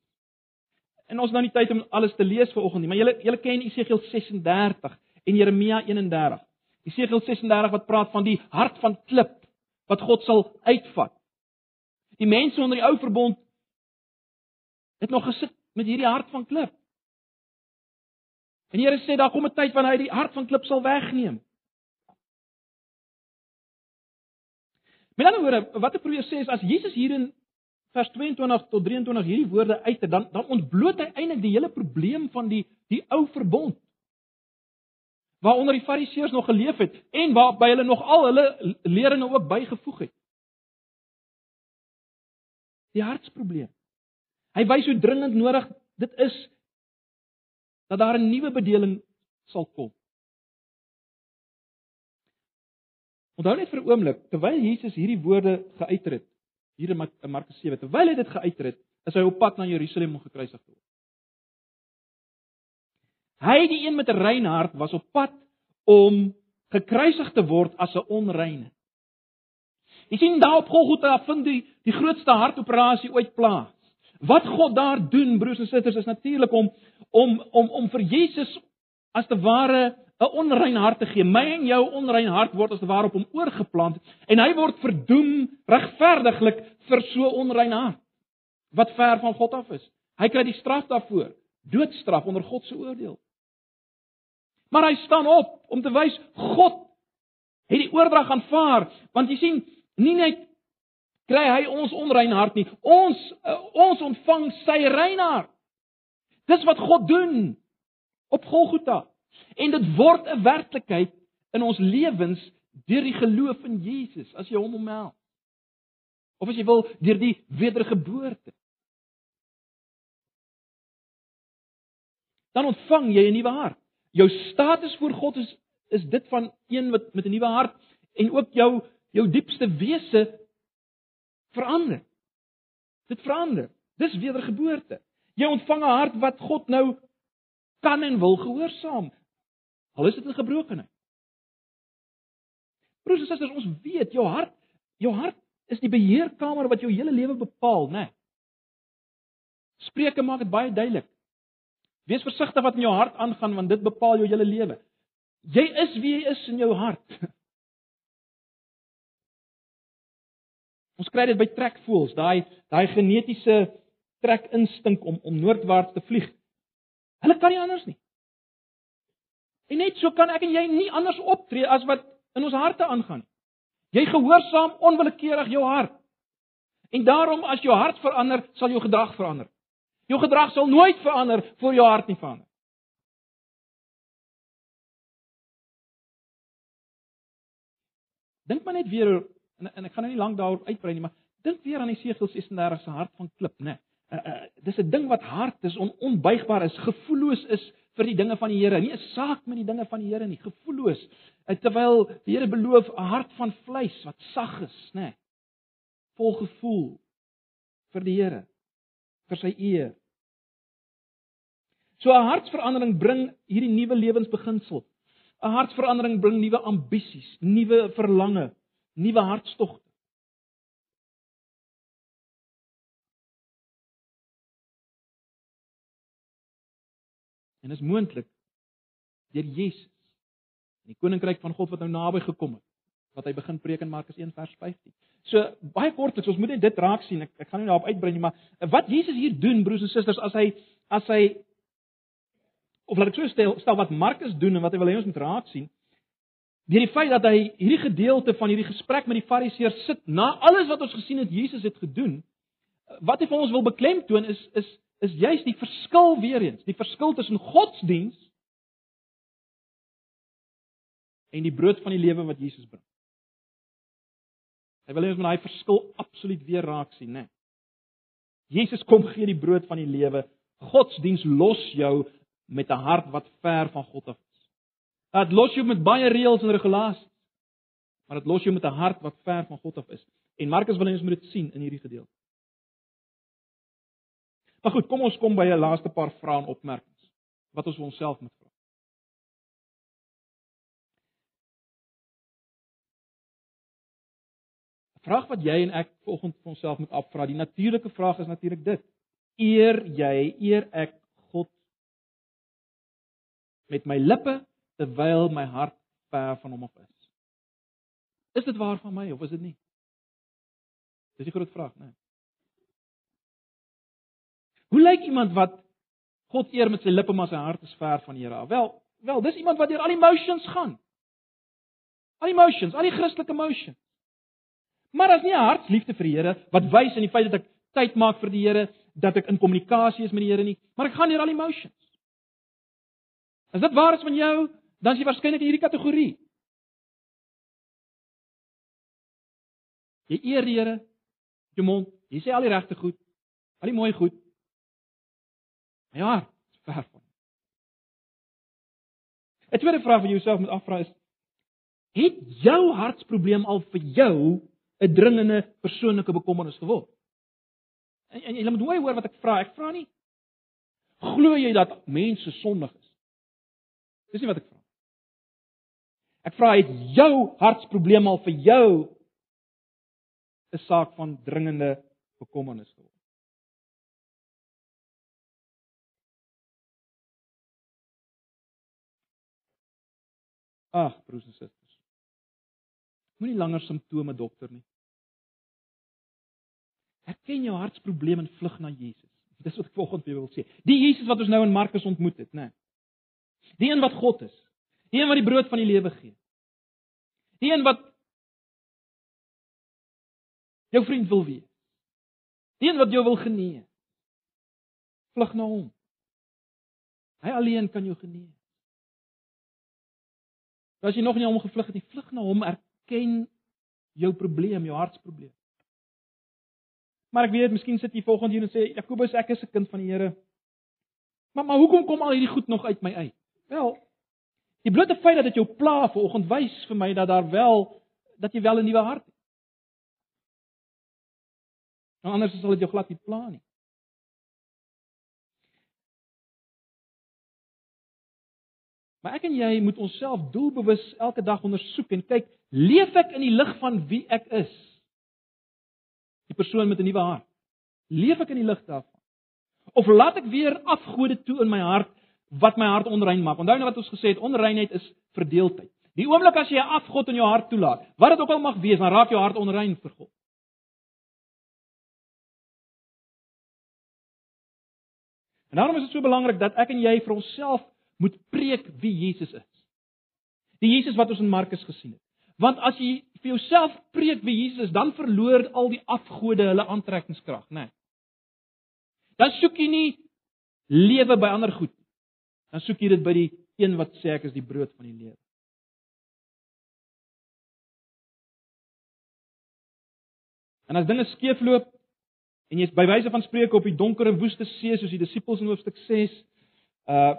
En ons nou nie tyd om alles te lees vanoggend nie, maar julle julle ken Esegiel 36 en Jeremia 31. Esegiel 36 wat praat van die hart van klip wat God sal uitvat. Die mense onder die ou verbond het nog gesit met hierdie hart van klip. En die Here sê daar kom 'n tyd wanneer hy die hart van klip sal wegneem. Met ander woorde, wat ek probeer sê is as Jesus hier in vers 22 tot 23 hierdie woorde uit het, dan dan ontbloot hy eintlik die hele probleem van die die ou verbond. Waaronder die Fariseërs nog geleef het en waarby hulle nog al hulle leringe ook bygevoeg het. Die hartsprobleem. Hy wys hoe dringend nodig dit is dat daar 'n nuwe bedeling sal kom. Onthou net vir 'n oomblik, terwyl Jesus hierdie woorde geuiter het, hier in Markus 7, terwyl hy dit geuiter het, is hy op pad na Jerusalem om gekruisig te word. Hy, die een met 'n rein hart, was op pad om gekruisig te word as 'n onreine. Jy sien daar op Golgotha vind die die grootste hartoperasie ooit plaas. Wat God daar doen, broers en susters, is natuurlik om om om om vir Jesus as te ware 'n onrein hart te gee. My en jou onrein hart word as te ware op hom oorgeplant en hy word verdoem regverdiglik vir so onrein hart wat ver van God af is. Hy kry die straf daarvoor, doodstraf onder God se oordeel. Maar hy staan op om te wys God het die oordrag aanvaar, want jy sien, nie net kry hy ons onrein hart nie, ons uh, ons ontvang sy rein hart. Dis wat God doen op Golgotha. En dit word 'n werklikheid in ons lewens deur die geloof in Jesus as jy hom omhels. Of as jy wil deur die wedergeboorte. Dan ontvang jy 'n nuwe hart. Jou status voor God is is dit van een wat met 'n nuwe hart en ook jou jou diepste wese verander. Dit verander. Dis wedergeboorte. Jy ontvang 'n hart wat God nou kan en wil gehoorsaam. Al is dit 'n gebrokenheid. Broers en susters, ons weet jou hart, jou hart is die beheerkamer wat jou hele lewe bepaal, né? Nee. Spreuke maak dit baie duidelik. Wees versigtig wat in jou hart aangaan want dit bepaal jou hele lewe. Jy is wie jy is in jou hart. Ons kry dit by trekvoels, daai daai genetiese trek instink om om noordwaarts te vlieg. Hulle kan nie anders nie. En net so kan ek en jy nie anders optree as wat in ons harte aangaan. Jy gehoorsaam onwillekeurig jou hart. En daarom as jou hart verander, sal jou gedrag verander. Jou gedrag sal nooit verander voor jou hart nie verander. Dink maar net weer en, en ek gaan nou nie lank daaroor uitbrei nie, maar dink weer aan Esegiel 36 se hart van klip, né? Uh, uh, dis 'n ding wat hard is, on, onbuigbaar is, gevoelloos is vir die dinge van die Here, nie 'n saak met die dinge van die Here nie, gevoelloos. Terwyl die Here beloof 'n hart van vleis wat sag is, nê. Nee, vol gevoel vir die Here, vir sy eer. So 'n hartsverandering bring hierdie nuwe lewensbeginsel. 'n Hartsverandering bring nuwe ambisies, nuwe verlange, nuwe hartstogte. En is moontlik deur Jesus. In die koninkryk van God wat nou naby gekom het, wat hy begin preek in Markus 1 vers 15. So baie kortliks, ons moet net dit raak sien. Ek ek gaan nie daarop uitbrei nie, maar wat Jesus hier doen, broers en susters, as hy as hy of laat ek so stel, stel wat Markus doen en wat hy wil hê ons moet raak sien, deur die feit dat hy hierdie gedeelte van hierdie gesprek met die Fariseërs sit na alles wat ons gesien het Jesus het gedoen, wat hy vir ons wil beklemtoon is is is juist die verskil weer eens, die verskil tussen godsdiens en die brood van die lewe wat Jesus bring. Hy wil hê ons moet daai verskil absoluut weer raak sien, né? Jesus kom gee die brood van die lewe. Godsdiens los jou met 'n hart wat ver van God af. Dit los jou met baie reëls en regulasies. Maar dit los jou met 'n hart wat ver van God af is. En Markus wil hê ons moet dit sien in hierdie gedeelte. Maar goed, kom ons kom by 'n laaste paar vrae en opmerkings wat ons vir onsself moet vra. Vraag wat jy en ek volgens vir onsself moet afvra. Die natuurlike vraag is natuurlik dit: Eer jy, eer ek God met my lippe terwyl my hart ver van hom af is? Is dit waar van my of is dit nie? Dis 'n groot vraag, né? Nee. Hoe lyk iemand wat God eer met sy lippe maar sy hart is ver van die Here af? Wel, wel, dis iemand wat deur al die emotions gaan. Al die emotions, al die Christelike emotions. Maar as nie 'n hartsliefde vir die Here wat wys in die feit dat ek tyd maak vir die Here, dat ek in kommunikasie is met die Here nie, maar ek gaan deur al die emotions. As dit waar is van jou, dan is jy waarskynlik in hierdie kategorie. Jy eer die Here met jou mond, jy sê al die regte goed, al die mooi goed, Ja, ver van. 'n Tweede vraag wat jy jouself moet afvra is: Het jou hartsprobleem al vir jou 'n dringende persoonlike bekommernis geword? En, en jy moet mooi hoor wat ek vra. Ek vra nie glo jy dat mense sondig is? Dis nie wat ek vra. Ek vra het jou hartsprobleem al vir jou 'n saak van dringende bekommernis geword? Ag, broers en susters. Moenie langer simptome dokter nie. Erken jou hartsprobleem en vlug na Jesus. Dis wat ek volgens wil sê. Die Jesus wat ons nou in Markus ontmoet het, né? Die een wat God is. Die een wat die brood van die lewe gee. Die een wat jou vriend wil wees. Die een wat jou wil genees. Vlug na hom. Hy alleen kan jou genees. As jy nog nie hom gevlug het nie, vlug na hom, erken jou probleem, jou hartsprobleem. Maar ek weet, miskien sit jy volgende hier en sê Jakobus, ek is 'n kind van die Here. Maar maar hoekom kom al hierdie goed nog uit my uit? Wel, die blote feit dat dit jou pla vanoggend wys vir my dat daar wel dat jy wel 'n nuwe hart het. Nou anders sal dit jou glad nie pla nie. Maar ek en jy moet onsself doelbewus elke dag ondersoek en kyk, leef ek in die lig van wie ek is? Die persoon met 'n nuwe hart. Leef ek in die lig daarvan? Of laat ek weer afgode toe in my hart wat my hart onrein maak? Onthou nou wat ons gesê het, onreinheid is verdeeldheid. Die oomblik as jy 'n afgod in jou hart toelaat, wat dit ook al mag wees, dan raak jou hart onrein vir God. En daarom is dit so belangrik dat ek en jy vir onsself moet preek wie Jesus is. Die Jesus wat ons in Markus gesien het. Want as jy vir jouself preek wie Jesus is, dan verloor al die afgode hulle aantrekkingskrag, né? Nee. Dan soek jy nie lewe by ander goed. Dan soek jy dit by die een wat sê ek is die brood van die lewe. En as dinge skeefloop en jy's by wyse van spreuke op die donker en woeste see soos die disippels in hoofstuk 6, uh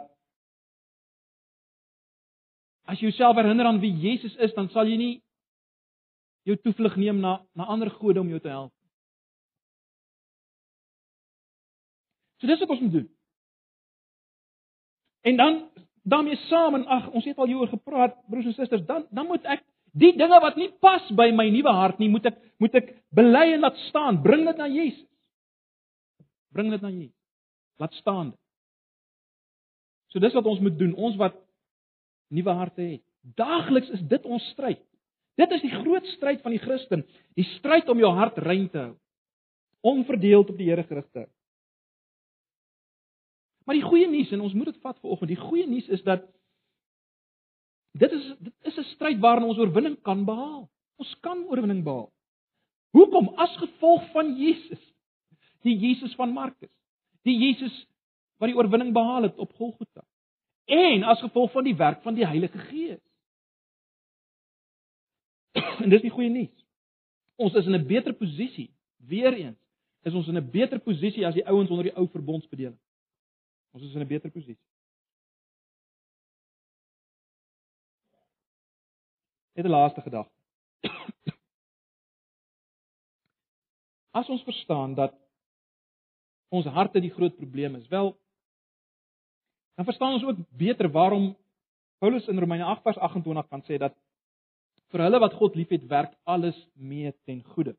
As jy jouself herinner aan wie Jesus is, dan sal jy nie jou toevlug neem na na ander gode om jou te help. So dis wat ons moet doen. En dan daarmee saam en ag, ons het al hieroor gepraat, broers en susters, dan dan moet ek die dinge wat nie pas by my nuwe hart nie, moet ek moet ek bely en laat staan, bring dit na Jesus. Bring dit na Jesus. Laat staan. So dis wat ons moet doen, ons wat nuwe harte het. Daagliks is dit ons stryd. Dit is die groot stryd van die Christen, die stryd om jou hart rein te hou, onverdeeld op die Here gerig te hou. Maar die goeie nuus en ons moet dit vat vanoggend. Die goeie nuus is dat dit is dit is 'n stryd waarin ons oorwinning kan behaal. Ons kan oorwinning behaal. Hoekom? As gevolg van Jesus. Die Jesus van Markus. Die Jesus wat die oorwinning behaal het op Golgotha. En as gevolg van die werk van die Heilige Gees. En dis die goeie nuus. Ons is in 'n beter posisie. Weereens is ons in 'n beter posisie as die ouens onder die ou verbondsbedeling. Ons is in 'n beter posisie. Net 'n laaste gedagte. As ons verstaan dat ons harte die groot probleem is, wel dan verstaan ons ook beter waarom Paulus in Romeine 8 vers 28 kan sê dat vir hulle wat God liefhet, werk alles mee ten goeie.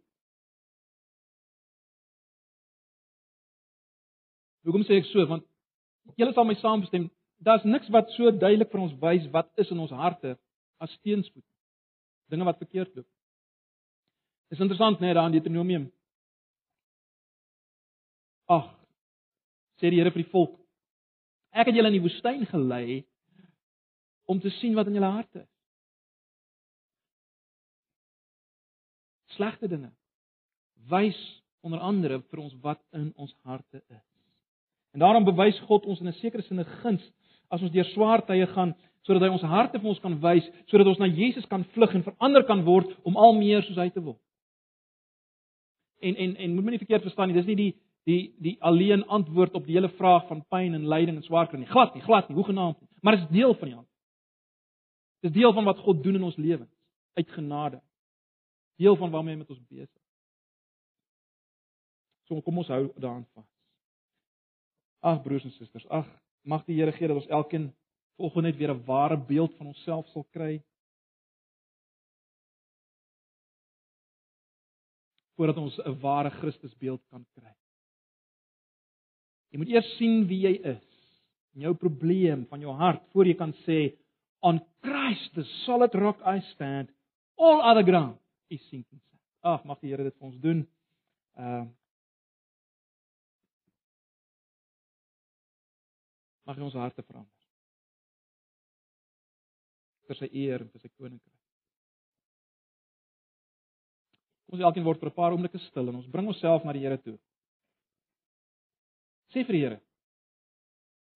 Hoekom sê ek so? Want Julle sal my saamstem, daar's niks wat so duidelik vir ons wys wat is in ons harte as teenspoed. Dinge wat verkeerd loop. Dis interessant net daar in Deuteronomium. Ag, sê die Here vir die volk. Ek het julle in die woestyn gelei om te sien wat in julle harte is. Slegte dinge. Wys onder andere vir ons wat in ons harte is. En daarom bewys God ons in 'n sekere sin 'n guns as ons deur swaar tye gaan sodat hy ons harte vir ons kan wys, sodat ons na Jesus kan vlug en verander kan word om al meer soos hy te word. En en en moet my nie verkeerd verstaan nie, dis nie die die die alleen antwoord op die hele vraag van pyn en lyding en swaar kry nie. Glad nie, glad nie, hoegenaamd nie. Maar dit is deel van die antwoord. Dit is deel van wat God doen in ons lewens uit genade. Deel van waarmee hy met ons besig is. So kom ons hou daaraan vas. Ag broers en susters, ag mag die Here gee dat ons elkeen volgens net weer 'n ware beeld van onsself sal kry. voordat ons 'n ware Christusbeeld kan kry. Jy moet eers sien wie jy is, jou probleem van jou hart voor jy kan sê on Christ the solid rock I stand all other ground is sinking sand. Ag mag die Here dit vir ons doen. Ehm uh, mag hy ons harte verander. vir sy eer en vir sy koninkryk. Kom ons elkeen word vir 'n paar oomblikke stil en ons bring onsself na die Here toe. Sê vir die Here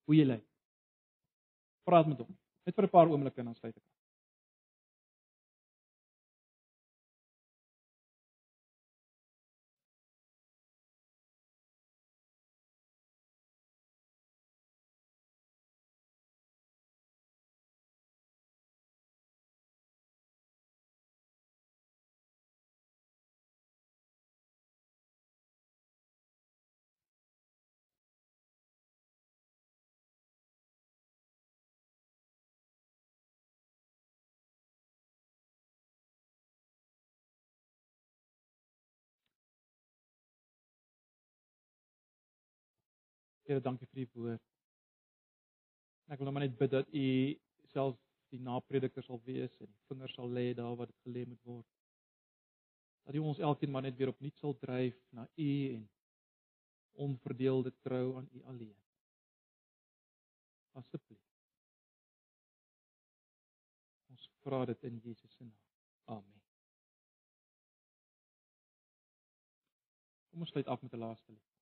hoe jy lê. Praat met hom. Net vir 'n paar oomblikke en dan sluit ek. Here, dankie vir u woord. Ek wil nou net bid dat u self die naprediker sal wees en die vinger sal lê daar waar dit gelê moet word. Dat u ons elkeen maar net weer opnuut sal dryf na u en onverdeelde trou aan u alleen. Asseblief. Ons vra dit in Jesus se naam. Amen. Kom ons sluit af met 'n laaste lied.